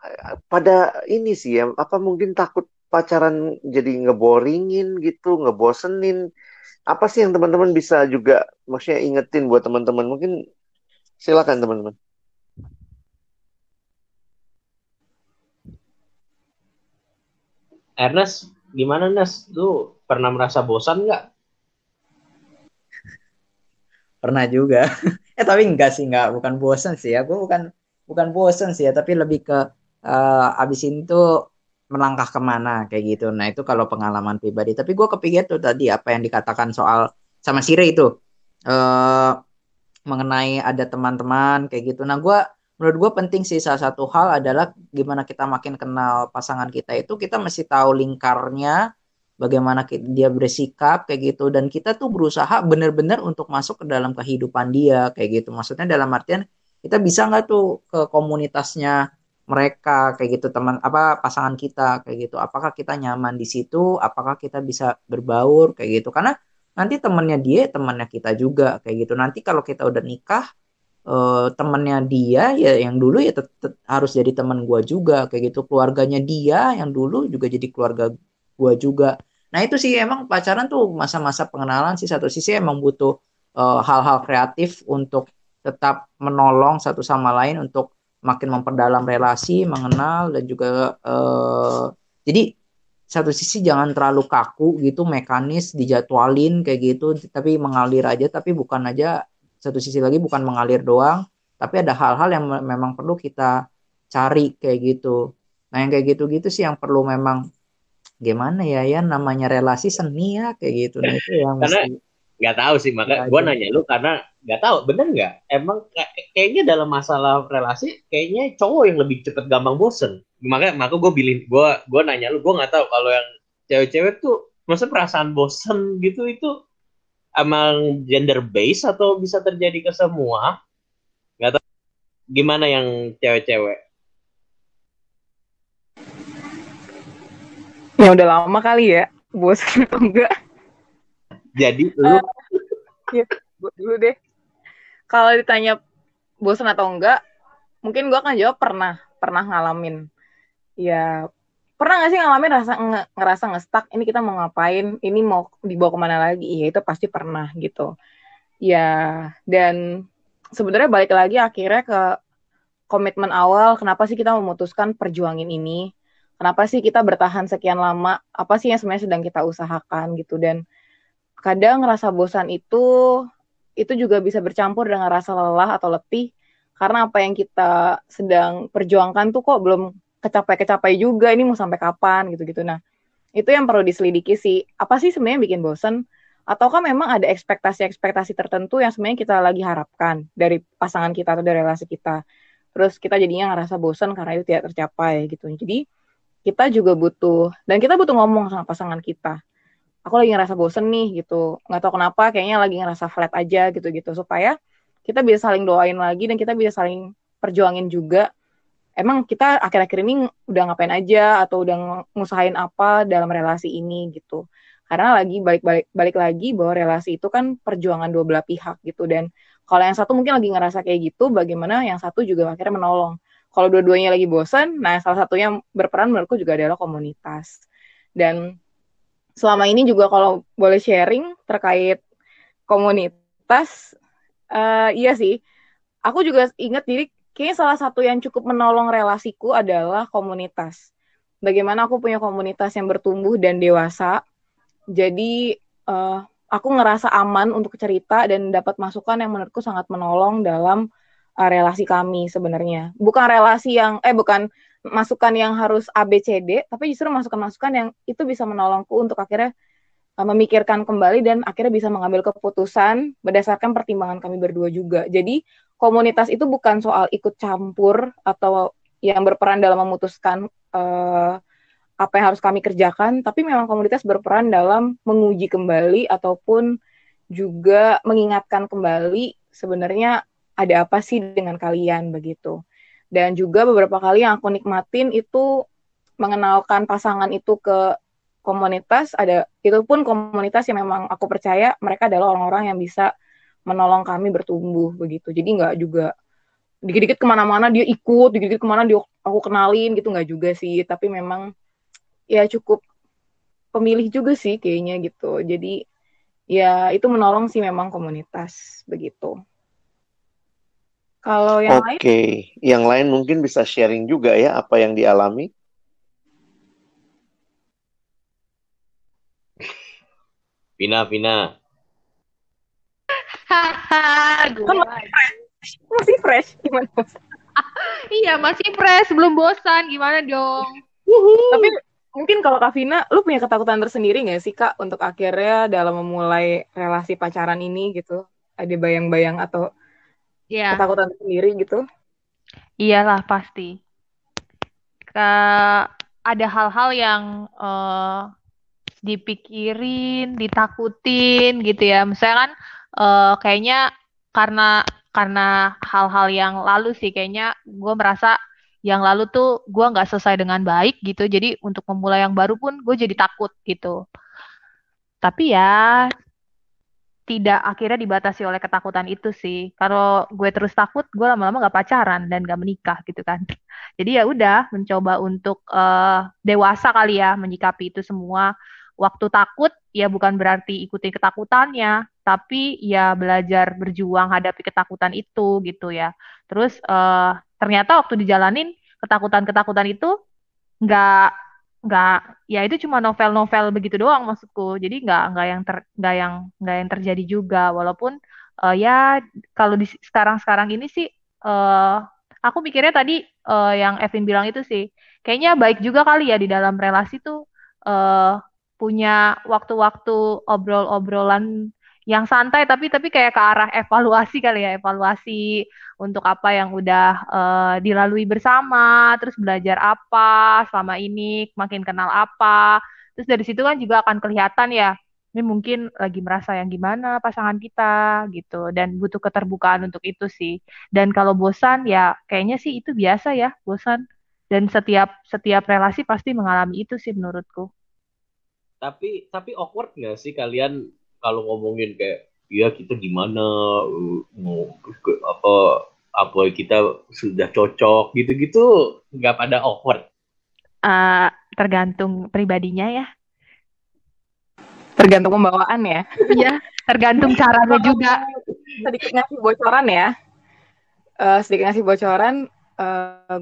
eh, pada ini sih ya, apa mungkin takut pacaran jadi ngeboringin gitu, ngebosenin. Apa sih yang teman-teman bisa juga maksudnya ingetin buat teman-teman? Mungkin silakan teman-teman. Ernest, gimana Nes? Lu pernah merasa bosan nggak? Pernah juga. eh tapi enggak sih, enggak. Bukan bosan sih ya. Gue bukan bukan bosan sih ya, tapi lebih ke uh, abis itu melangkah ke mana kayak gitu. Nah itu kalau pengalaman pribadi. Tapi gue kepikir tuh tadi apa yang dikatakan soal sama Sire itu uh, mengenai ada teman-teman kayak gitu. Nah gue menurut gue penting sih salah satu hal adalah gimana kita makin kenal pasangan kita itu kita mesti tahu lingkarnya bagaimana dia bersikap kayak gitu dan kita tuh berusaha benar-benar untuk masuk ke dalam kehidupan dia kayak gitu maksudnya dalam artian kita bisa nggak tuh ke komunitasnya mereka kayak gitu teman apa pasangan kita kayak gitu. Apakah kita nyaman di situ? Apakah kita bisa berbaur? Kayak gitu. Karena nanti temannya dia temannya kita juga kayak gitu. Nanti kalau kita udah nikah uh, temennya dia ya yang dulu ya tetap harus jadi teman gue juga kayak gitu. Keluarganya dia yang dulu juga jadi keluarga gue juga. Nah itu sih emang pacaran tuh masa-masa pengenalan sih. Satu sisi emang butuh eh, hal-hal uh, kreatif untuk tetap menolong satu sama lain untuk makin memperdalam relasi mengenal dan juga uh, jadi satu sisi jangan terlalu kaku gitu mekanis dijadwalin kayak gitu tapi mengalir aja tapi bukan aja satu sisi lagi bukan mengalir doang tapi ada hal-hal yang memang perlu kita cari kayak gitu. Nah yang kayak gitu-gitu sih yang perlu memang gimana ya ya namanya relasi seni ya kayak gitu. Nah itu yang karena nggak tahu sih maka gue nanya lu karena nggak tahu bener nggak emang kayaknya dalam masalah relasi kayaknya cowok yang lebih cepet gampang bosen maka maka gue bilin gue gue nanya lu gue nggak tahu kalau yang cewek-cewek tuh masa perasaan bosen gitu itu emang gender base atau bisa terjadi ke semua? Gak tahu gimana yang cewek-cewek? Ya udah lama kali ya, bosan atau enggak? Jadi lu? Uh, ya, dulu deh. Kalau ditanya bosan atau enggak, mungkin gue akan jawab pernah, pernah ngalamin. Ya pernah gak sih ngalamin rasa nge, ngerasa ngestak ini kita mau ngapain ini mau dibawa ke mana lagi iya itu pasti pernah gitu ya dan sebenarnya balik lagi akhirnya ke komitmen awal kenapa sih kita memutuskan perjuangin ini kenapa sih kita bertahan sekian lama apa sih yang sebenarnya sedang kita usahakan gitu dan kadang rasa bosan itu itu juga bisa bercampur dengan rasa lelah atau letih karena apa yang kita sedang perjuangkan tuh kok belum kecapai-kecapai juga ini mau sampai kapan gitu-gitu. Nah, itu yang perlu diselidiki sih. Apa sih sebenarnya bikin bosen? Ataukah memang ada ekspektasi-ekspektasi tertentu yang sebenarnya kita lagi harapkan dari pasangan kita atau dari relasi kita. Terus kita jadinya ngerasa bosen karena itu tidak tercapai gitu. Jadi kita juga butuh dan kita butuh ngomong sama pasangan kita. Aku lagi ngerasa bosen nih gitu. Nggak tahu kenapa kayaknya lagi ngerasa flat aja gitu-gitu. Supaya kita bisa saling doain lagi dan kita bisa saling perjuangin juga. Emang kita akhir-akhir ini udah ngapain aja atau udah ngusahain apa dalam relasi ini gitu. Karena lagi balik-balik balik lagi bahwa relasi itu kan perjuangan dua belah pihak gitu. Dan kalau yang satu mungkin lagi ngerasa kayak gitu bagaimana yang satu juga akhirnya menolong. Kalau dua-duanya lagi bosan nah salah satunya berperan menurutku juga adalah komunitas. Dan selama ini juga kalau boleh sharing terkait komunitas uh, iya sih aku juga ingat diri kayaknya salah satu yang cukup menolong relasiku adalah komunitas. Bagaimana aku punya komunitas yang bertumbuh dan dewasa. Jadi uh, aku ngerasa aman untuk cerita dan dapat masukan yang menurutku sangat menolong dalam uh, relasi kami sebenarnya. Bukan relasi yang eh bukan masukan yang harus ABCD, tapi justru masukan-masukan yang itu bisa menolongku untuk akhirnya uh, memikirkan kembali dan akhirnya bisa mengambil keputusan berdasarkan pertimbangan kami berdua juga. Jadi komunitas itu bukan soal ikut campur atau yang berperan dalam memutuskan uh, apa yang harus kami kerjakan, tapi memang komunitas berperan dalam menguji kembali ataupun juga mengingatkan kembali sebenarnya ada apa sih dengan kalian begitu. Dan juga beberapa kali yang aku nikmatin itu mengenalkan pasangan itu ke komunitas. Ada itu pun komunitas yang memang aku percaya mereka adalah orang-orang yang bisa menolong kami bertumbuh begitu. Jadi nggak juga dikit-dikit ke mana-mana dia ikut dikit-dikit ke mana dia aku kenalin gitu nggak juga sih. Tapi memang ya cukup pemilih juga sih kayaknya gitu. Jadi ya itu menolong sih memang komunitas begitu kalau yang Oke, okay. yang lain mungkin bisa sharing juga ya apa yang dialami. Vina, Vina. Haha, gue Kan masih fresh. Masih fresh gimana? Iya, masih fresh, belum bosan. Gimana dong? Tapi mungkin kalau Kak Vina, lu punya ketakutan tersendiri nggak sih Kak untuk akhirnya dalam memulai relasi pacaran ini gitu? Ada bayang-bayang atau Iya. ketakutan sendiri gitu? Iyalah pasti. Ke ada hal-hal yang eh, dipikirin, ditakutin gitu ya. Misalnya kan eh, kayaknya karena karena hal-hal yang lalu sih kayaknya gue merasa yang lalu tuh gue nggak selesai dengan baik gitu. Jadi untuk memulai yang baru pun gue jadi takut gitu. Tapi ya tidak akhirnya dibatasi oleh ketakutan itu sih. Kalau gue terus takut, gue lama-lama gak pacaran dan gak menikah gitu kan. Jadi ya udah mencoba untuk uh, dewasa kali ya menyikapi itu semua. Waktu takut ya bukan berarti ikuti ketakutannya, tapi ya belajar berjuang hadapi ketakutan itu gitu ya. Terus uh, ternyata waktu dijalanin ketakutan-ketakutan itu nggak nggak ya itu cuma novel-novel begitu doang maksudku. Jadi nggak nggak yang ter nggak yang nggak yang terjadi juga. Walaupun uh, ya kalau di sekarang-sekarang ini sih uh, aku mikirnya tadi uh, yang Evin bilang itu sih. Kayaknya baik juga kali ya di dalam relasi tuh uh, punya waktu-waktu obrol-obrolan yang santai tapi tapi kayak ke arah evaluasi kali ya evaluasi untuk apa yang udah uh, dilalui bersama terus belajar apa selama ini makin kenal apa. Terus dari situ kan juga akan kelihatan ya ini mungkin lagi merasa yang gimana pasangan kita gitu. Dan butuh keterbukaan untuk itu sih. Dan kalau bosan ya kayaknya sih itu biasa ya bosan. Dan setiap setiap relasi pasti mengalami itu sih menurutku. Tapi tapi awkward nggak sih kalian kalau ngomongin kayak ya kita gimana? Mau apa apa kita sudah cocok gitu-gitu nggak pada awkward. Uh, tergantung pribadinya ya. Tergantung pembawaan ya. Iya tergantung caranya juga. sedikit ngasih bocoran ya. Uh, sedikit ngasih bocoran uh,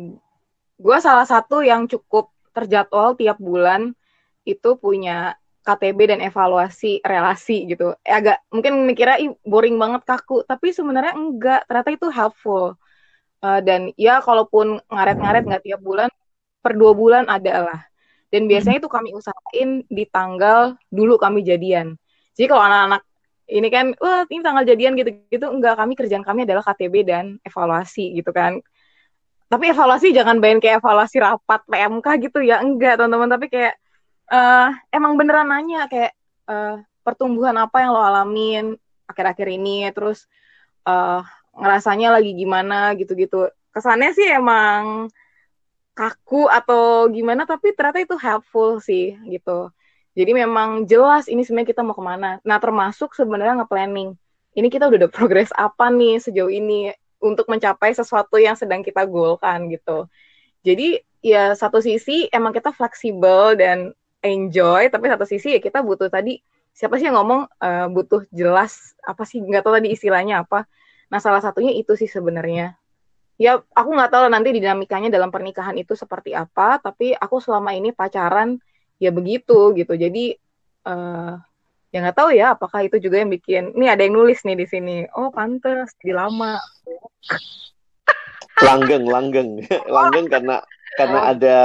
gue salah satu yang cukup terjadwal tiap bulan itu punya KTB dan evaluasi relasi gitu. Eh, agak mungkin mikirnya Ih, boring banget kaku, tapi sebenarnya enggak. Ternyata itu helpful. Uh, dan ya kalaupun ngaret-ngaret nggak tiap bulan, per dua bulan ada lah. Dan biasanya itu kami usahain di tanggal dulu kami jadian. Jadi kalau anak-anak ini kan, wah ini tanggal jadian gitu-gitu, enggak. Kami kerjaan kami adalah KTB dan evaluasi gitu kan. Tapi evaluasi jangan bayangin kayak evaluasi rapat PMK gitu ya, enggak teman-teman. Tapi kayak uh, emang beneran nanya kayak uh, pertumbuhan apa yang lo alamin akhir-akhir ini terus uh, ngerasanya lagi gimana gitu-gitu. Kesannya sih emang kaku atau gimana tapi ternyata itu helpful sih gitu. Jadi memang jelas ini sebenarnya kita mau ke mana. Nah termasuk sebenarnya nge-planning. Ini kita udah ada progres apa nih sejauh ini untuk mencapai sesuatu yang sedang kita goalkan gitu. Jadi ya satu sisi emang kita fleksibel dan enjoy tapi satu sisi ya kita butuh tadi siapa sih yang ngomong uh, butuh jelas apa sih nggak tahu tadi istilahnya apa. Nah salah satunya itu sih sebenarnya. Ya aku nggak tahu nanti dinamikanya dalam pernikahan itu seperti apa tapi aku selama ini pacaran ya begitu gitu. Jadi uh, ya nggak tahu ya apakah itu juga yang bikin ini ada yang nulis nih di sini. Oh pantas di lama. Langgeng langgeng. Langgeng karena karena ada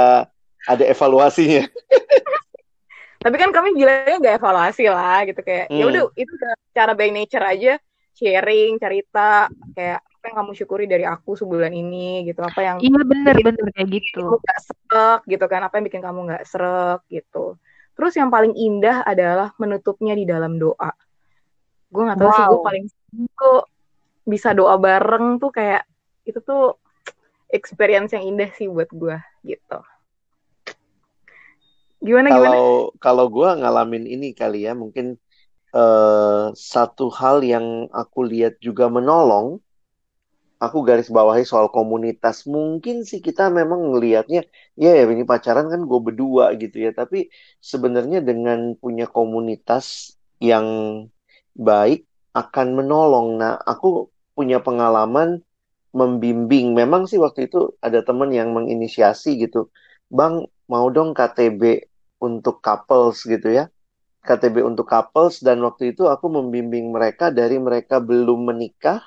ada evaluasinya tapi kan kami bilangnya gak evaluasi lah gitu. Kayak ya Hmm. udah itu cara by nature aja sharing cerita kayak apa yang kamu syukuri dari aku sebulan ini? gitu. Apa yang Iya bener bener kayak kamu gitu. nggak serak gitu kan. Apa yang bikin kamu nggak serak? gitu. Terus yang paling indah adalah menutupnya di dalam doa. Gue nggak tahu sih gue Wow. paling suka bisa doa bareng tuh kayak itu tuh experience yang indah sih buat gue gitu gimana gimana Kalau kalau gue ngalamin ini kali ya, mungkin eh, satu hal yang aku lihat juga menolong, aku garis bawahi soal komunitas. Mungkin sih kita memang ngelihatnya, ya ya ini pacaran kan gue berdua gitu ya. Tapi sebenarnya dengan punya komunitas yang baik akan menolong. Nah, aku punya pengalaman membimbing. Memang sih waktu itu ada temen yang menginisiasi gitu. Bang, mau dong KTB untuk couples gitu ya. KTB untuk couples dan waktu itu aku membimbing mereka dari mereka belum menikah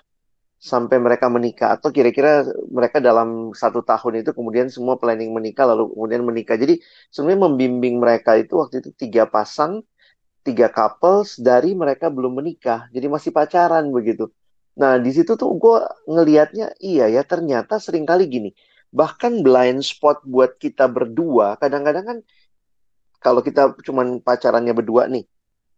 sampai mereka menikah atau kira-kira mereka dalam satu tahun itu kemudian semua planning menikah lalu kemudian menikah. Jadi sebenarnya membimbing mereka itu waktu itu tiga pasang, tiga couples dari mereka belum menikah. Jadi masih pacaran begitu. Nah di situ tuh gue ngelihatnya iya ya ternyata sering kali gini. Bahkan blind spot buat kita berdua kadang-kadang kan kalau kita cuman pacarannya berdua nih,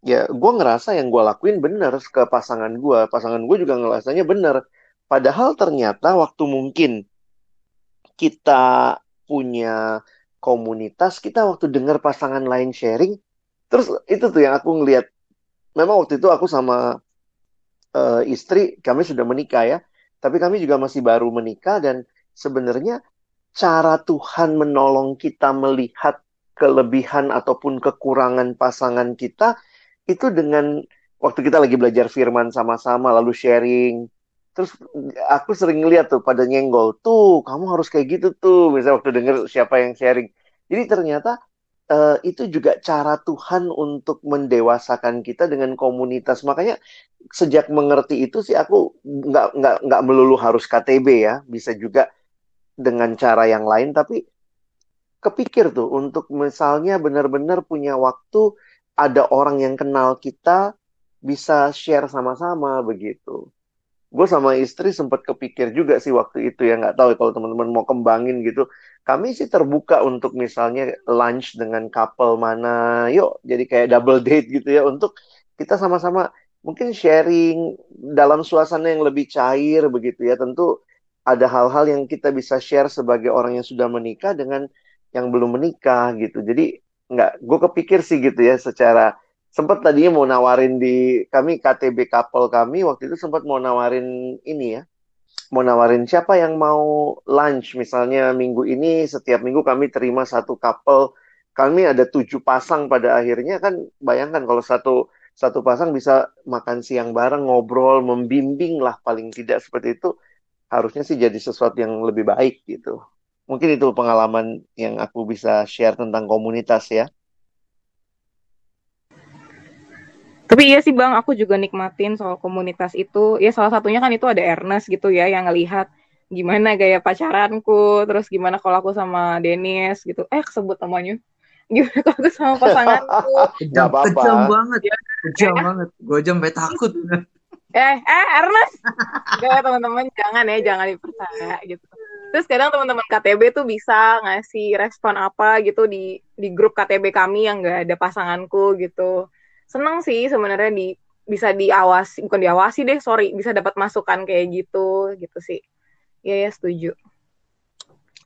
ya gue ngerasa yang gue lakuin bener ke pasangan gue, pasangan gue juga ngerasanya bener. Padahal ternyata waktu mungkin kita punya komunitas, kita waktu dengar pasangan lain sharing, terus itu tuh yang aku ngelihat. Memang waktu itu aku sama eh, istri, kami sudah menikah ya, tapi kami juga masih baru menikah dan sebenarnya cara Tuhan menolong kita melihat kelebihan ataupun kekurangan pasangan kita itu dengan waktu kita lagi belajar firman sama-sama lalu sharing terus aku sering ngeliat tuh pada nyenggol tuh kamu harus kayak gitu tuh. Misalnya waktu denger siapa yang sharing. Jadi ternyata eh, itu juga cara Tuhan untuk mendewasakan kita dengan komunitas. Makanya sejak mengerti itu sih aku nggak nggak nggak melulu harus KTB ya bisa juga dengan cara yang lain tapi kepikir tuh untuk misalnya benar-benar punya waktu ada orang yang kenal kita bisa share sama-sama begitu. Gue sama istri sempat kepikir juga sih waktu itu ya nggak tahu ya kalau teman-teman mau kembangin gitu. Kami sih terbuka untuk misalnya lunch dengan couple mana, yuk jadi kayak double date gitu ya untuk kita sama-sama mungkin sharing dalam suasana yang lebih cair begitu ya. Tentu ada hal-hal yang kita bisa share sebagai orang yang sudah menikah dengan yang belum menikah gitu. Jadi nggak, gue kepikir sih gitu ya secara sempat tadinya mau nawarin di kami KTB couple kami waktu itu sempat mau nawarin ini ya, mau nawarin siapa yang mau lunch. Misalnya minggu ini setiap minggu kami terima satu couple kami ada tujuh pasang pada akhirnya. Kan bayangkan kalau satu satu pasang bisa makan siang bareng ngobrol membimbing lah paling tidak seperti itu harusnya sih jadi sesuatu yang lebih baik gitu. Mungkin itu pengalaman yang aku bisa share tentang komunitas ya. Tapi iya sih Bang, aku juga nikmatin soal komunitas itu. Ya salah satunya kan itu ada Ernest gitu ya yang ngelihat gimana gaya pacaranku, terus gimana kalau aku sama Dennis gitu. Eh kesebut namanya. Gimana kalau aku sama pasanganku. Kejam, apa-apa. kejam banget. Ya, Kejam banget. Gue aja sampai takut. eh, eh Ernest. Gak teman-teman jangan ya, jangan dipercaya gitu. Terus kadang teman-teman KTB tuh bisa ngasih respon apa gitu di di grup KTB kami yang gak ada pasanganku gitu. Seneng sih sebenarnya di bisa diawasi, bukan diawasi deh, sorry, bisa dapat masukan kayak gitu gitu sih. Iya ya setuju.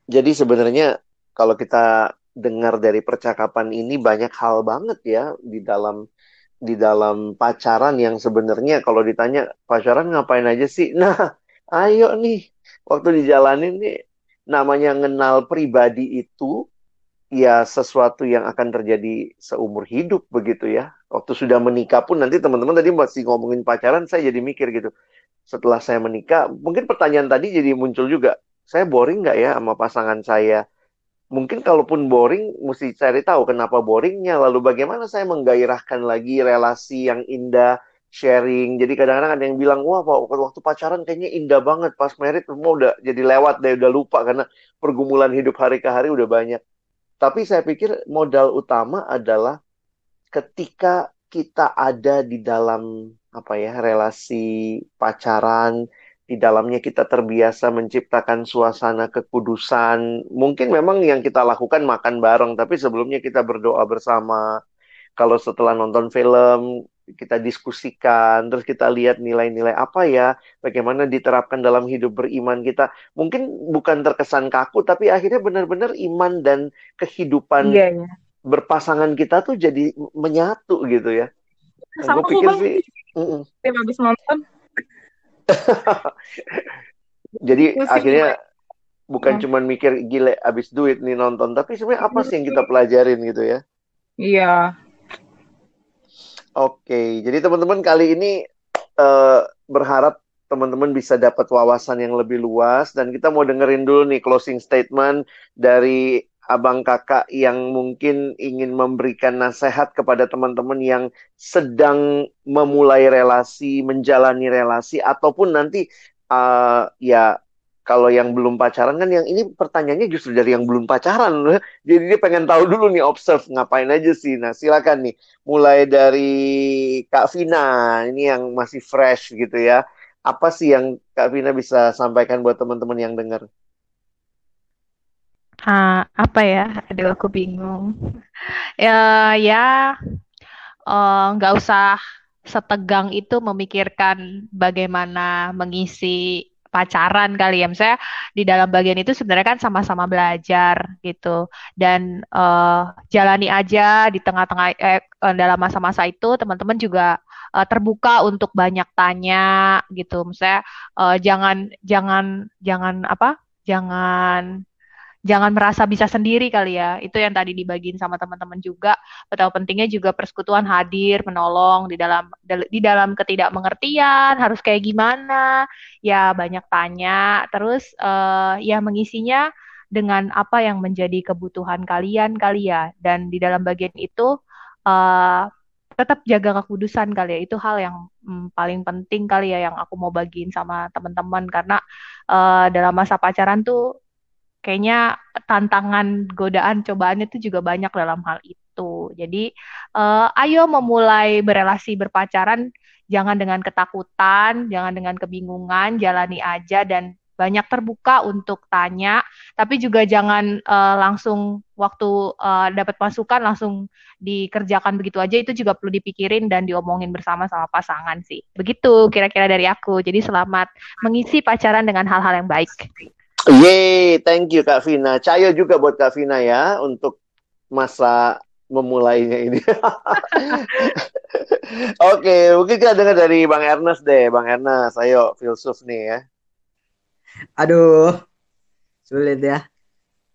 Jadi sebenarnya kalau kita dengar dari percakapan ini banyak hal banget ya di dalam di dalam pacaran yang sebenarnya kalau ditanya pacaran ngapain aja sih? Nah, ayo nih waktu dijalanin nih namanya ngenal pribadi itu ya sesuatu yang akan terjadi seumur hidup begitu ya. Waktu sudah menikah pun nanti teman-teman tadi masih ngomongin pacaran saya jadi mikir gitu. Setelah saya menikah, mungkin pertanyaan tadi jadi muncul juga. Saya boring nggak ya sama pasangan saya? Mungkin kalaupun boring, mesti cari tahu kenapa boringnya. Lalu bagaimana saya menggairahkan lagi relasi yang indah, sharing. Jadi kadang-kadang ada yang bilang, wah waktu pacaran kayaknya indah banget. Pas merit semua udah jadi lewat deh, udah lupa. Karena pergumulan hidup hari ke hari udah banyak. Tapi saya pikir modal utama adalah ketika kita ada di dalam apa ya relasi pacaran di dalamnya kita terbiasa menciptakan suasana kekudusan. Mungkin memang yang kita lakukan makan bareng, tapi sebelumnya kita berdoa bersama. Kalau setelah nonton film, kita diskusikan, terus kita lihat nilai-nilai apa ya, bagaimana diterapkan dalam hidup beriman kita. Mungkin bukan terkesan kaku, tapi akhirnya benar-benar iman dan kehidupan iya, iya. berpasangan kita tuh jadi menyatu gitu ya. Sama gue pikir sih, mm -mm. habis nonton Jadi Musik akhirnya bukan hmm. cuma mikir gile abis duit nih nonton, tapi sebenarnya apa sih yang kita pelajarin gitu ya? Iya. Oke, jadi teman-teman kali ini uh, berharap teman-teman bisa dapat wawasan yang lebih luas dan kita mau dengerin dulu nih closing statement dari abang kakak yang mungkin ingin memberikan nasihat kepada teman-teman yang sedang memulai relasi, menjalani relasi, ataupun nanti uh, ya kalau yang belum pacaran kan yang ini pertanyaannya justru dari yang belum pacaran. Jadi dia pengen tahu dulu nih observe ngapain aja sih. Nah, silakan nih mulai dari Kak Vina ini yang masih fresh gitu ya. Apa sih yang Kak Vina bisa sampaikan buat teman-teman yang dengar? Uh, apa ya? Aduh, aku bingung. Ya, ya, eh, nggak uh, usah setegang itu memikirkan bagaimana mengisi pacaran kali ya. Misalnya di dalam bagian itu sebenarnya kan sama-sama belajar gitu. Dan uh, jalani aja di tengah-tengah eh, dalam masa-masa itu teman-teman juga uh, terbuka untuk banyak tanya gitu. Misalnya uh, jangan jangan jangan apa? Jangan jangan merasa bisa sendiri kali ya. Itu yang tadi dibagiin sama teman-teman juga. Betapa pentingnya juga persekutuan hadir, menolong di dalam di dalam ketidakmengertian, harus kayak gimana. Ya banyak tanya, terus uh, ya mengisinya dengan apa yang menjadi kebutuhan kalian kali ya. Dan di dalam bagian itu uh, tetap jaga kekudusan kali ya. Itu hal yang hmm, paling penting kali ya yang aku mau bagiin sama teman-teman karena uh, dalam masa pacaran tuh kayaknya tantangan godaan cobaannya itu juga banyak dalam hal itu jadi uh, ayo memulai berelasi berpacaran jangan dengan ketakutan jangan dengan kebingungan jalani aja dan banyak terbuka untuk tanya, tapi juga jangan uh, langsung waktu uh, dapat masukan langsung dikerjakan begitu aja itu juga perlu dipikirin dan diomongin bersama sama pasangan sih. Begitu kira-kira dari aku. Jadi selamat mengisi pacaran dengan hal-hal yang baik. Yeay, thank you Kak Vina. Cayo juga buat Kak Vina ya untuk masa memulainya ini. Oke, okay, mungkin kita dengar dari Bang Ernest deh. Bang Ernest, ayo filsuf nih ya. Aduh, sulit ya.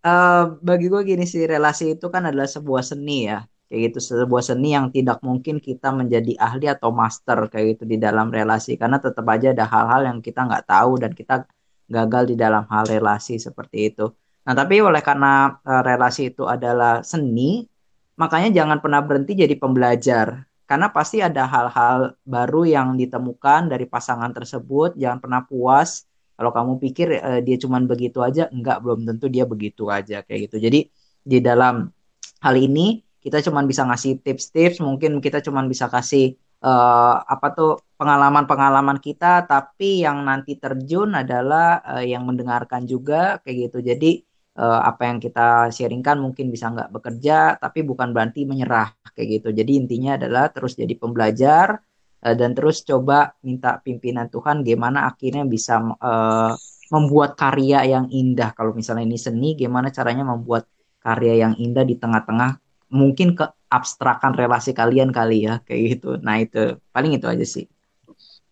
Uh, bagi gue gini sih, relasi itu kan adalah sebuah seni ya. Kayak gitu, sebuah seni yang tidak mungkin kita menjadi ahli atau master kayak gitu di dalam relasi. Karena tetap aja ada hal-hal yang kita nggak tahu dan kita gagal di dalam hal relasi seperti itu. Nah, tapi oleh karena uh, relasi itu adalah seni, makanya jangan pernah berhenti jadi pembelajar. Karena pasti ada hal-hal baru yang ditemukan dari pasangan tersebut. Jangan pernah puas. Kalau kamu pikir uh, dia cuma begitu aja, enggak, belum tentu dia begitu aja kayak gitu. Jadi di dalam hal ini kita cuma bisa ngasih tips-tips, mungkin kita cuma bisa kasih uh, apa tuh pengalaman-pengalaman kita tapi yang nanti terjun adalah uh, yang mendengarkan juga kayak gitu. Jadi uh, apa yang kita sharingkan mungkin bisa nggak bekerja tapi bukan berarti menyerah kayak gitu. Jadi intinya adalah terus jadi pembelajar uh, dan terus coba minta pimpinan Tuhan gimana akhirnya bisa uh, membuat karya yang indah. Kalau misalnya ini seni gimana caranya membuat karya yang indah di tengah-tengah mungkin ke abstrakan relasi kalian kali ya kayak gitu. Nah itu paling itu aja sih.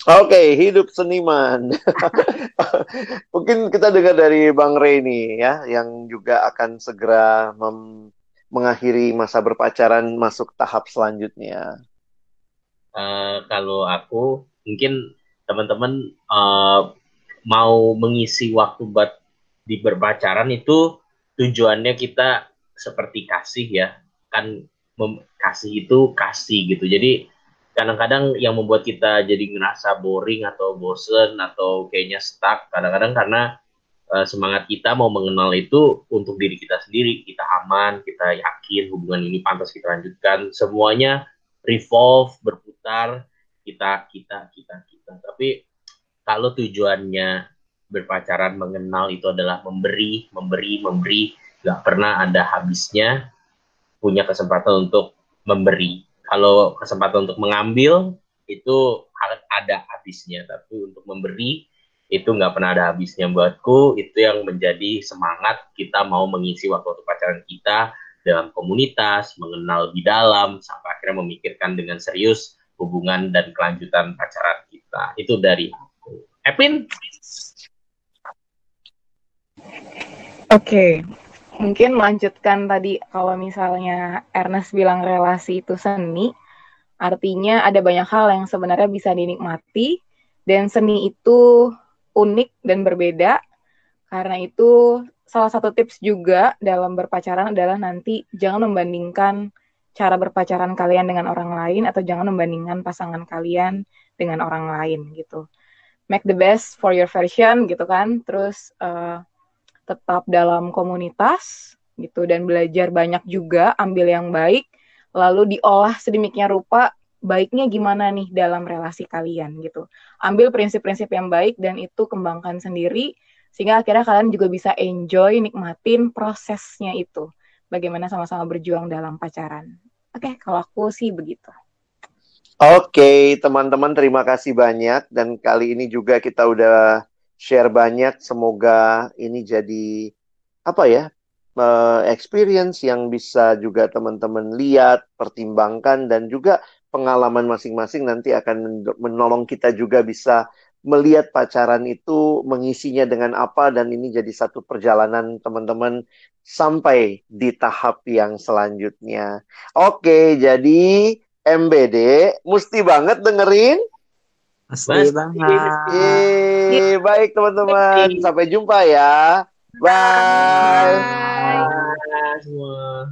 Oke, okay, hidup seniman. Mungkin kita dengar dari Bang Rey nih ya, yang juga akan segera mengakhiri masa berpacaran masuk tahap selanjutnya. Uh, kalau aku, mungkin teman-teman uh, mau mengisi waktu buat di berpacaran itu tujuannya kita seperti kasih ya, kan kasih itu kasih gitu. Jadi kadang-kadang yang membuat kita jadi ngerasa boring atau bosen atau kayaknya stuck kadang-kadang karena uh, semangat kita mau mengenal itu untuk diri kita sendiri. Kita aman kita yakin hubungan ini pantas kita lanjutkan. Semuanya revolve berputar kita kita kita kita. Tapi kalau tujuannya berpacaran mengenal itu adalah memberi memberi memberi nggak pernah ada habisnya punya kesempatan untuk memberi. Kalau kesempatan untuk mengambil itu ada habisnya. Tapi untuk memberi itu nggak pernah ada habisnya buatku. Itu yang menjadi semangat kita mau mengisi waktu-waktu pacaran kita dalam komunitas mengenal di dalam sampai akhirnya memikirkan dengan serius hubungan dan kelanjutan pacaran kita. Itu dari aku. Epin? Oke, mungkin melanjutkan tadi kalau misalnya Ernest bilang relasi itu seni, artinya ada banyak hal yang sebenarnya bisa dinikmati dan seni itu unik dan berbeda. Karena itu salah satu tips juga dalam berpacaran adalah nanti jangan membandingkan cara berpacaran kalian dengan orang lain atau jangan membandingkan pasangan kalian dengan orang lain gitu. Make the best for your version gitu kan. Terus uh, tetap dalam komunitas gitu dan belajar banyak juga, ambil yang baik, lalu diolah sedemikian rupa baiknya gimana nih dalam relasi kalian gitu. Ambil prinsip-prinsip yang baik dan itu kembangkan sendiri sehingga akhirnya kalian juga bisa enjoy nikmatin prosesnya itu. Bagaimana sama-sama berjuang dalam pacaran. Oke, okay, kalau aku sih begitu. Oke, okay, teman-teman terima kasih banyak dan kali ini juga kita udah share banyak. Semoga ini jadi apa ya? Uh, experience yang bisa juga teman-teman lihat, pertimbangkan dan juga pengalaman masing-masing nanti akan menolong kita juga bisa melihat pacaran itu mengisinya dengan apa dan ini jadi satu perjalanan teman-teman sampai di tahap yang selanjutnya. Oke, jadi MBD mesti banget dengerin. Mesti banget. Yeay, baik teman-teman, sampai jumpa ya. Bye. Bye. Bye semua.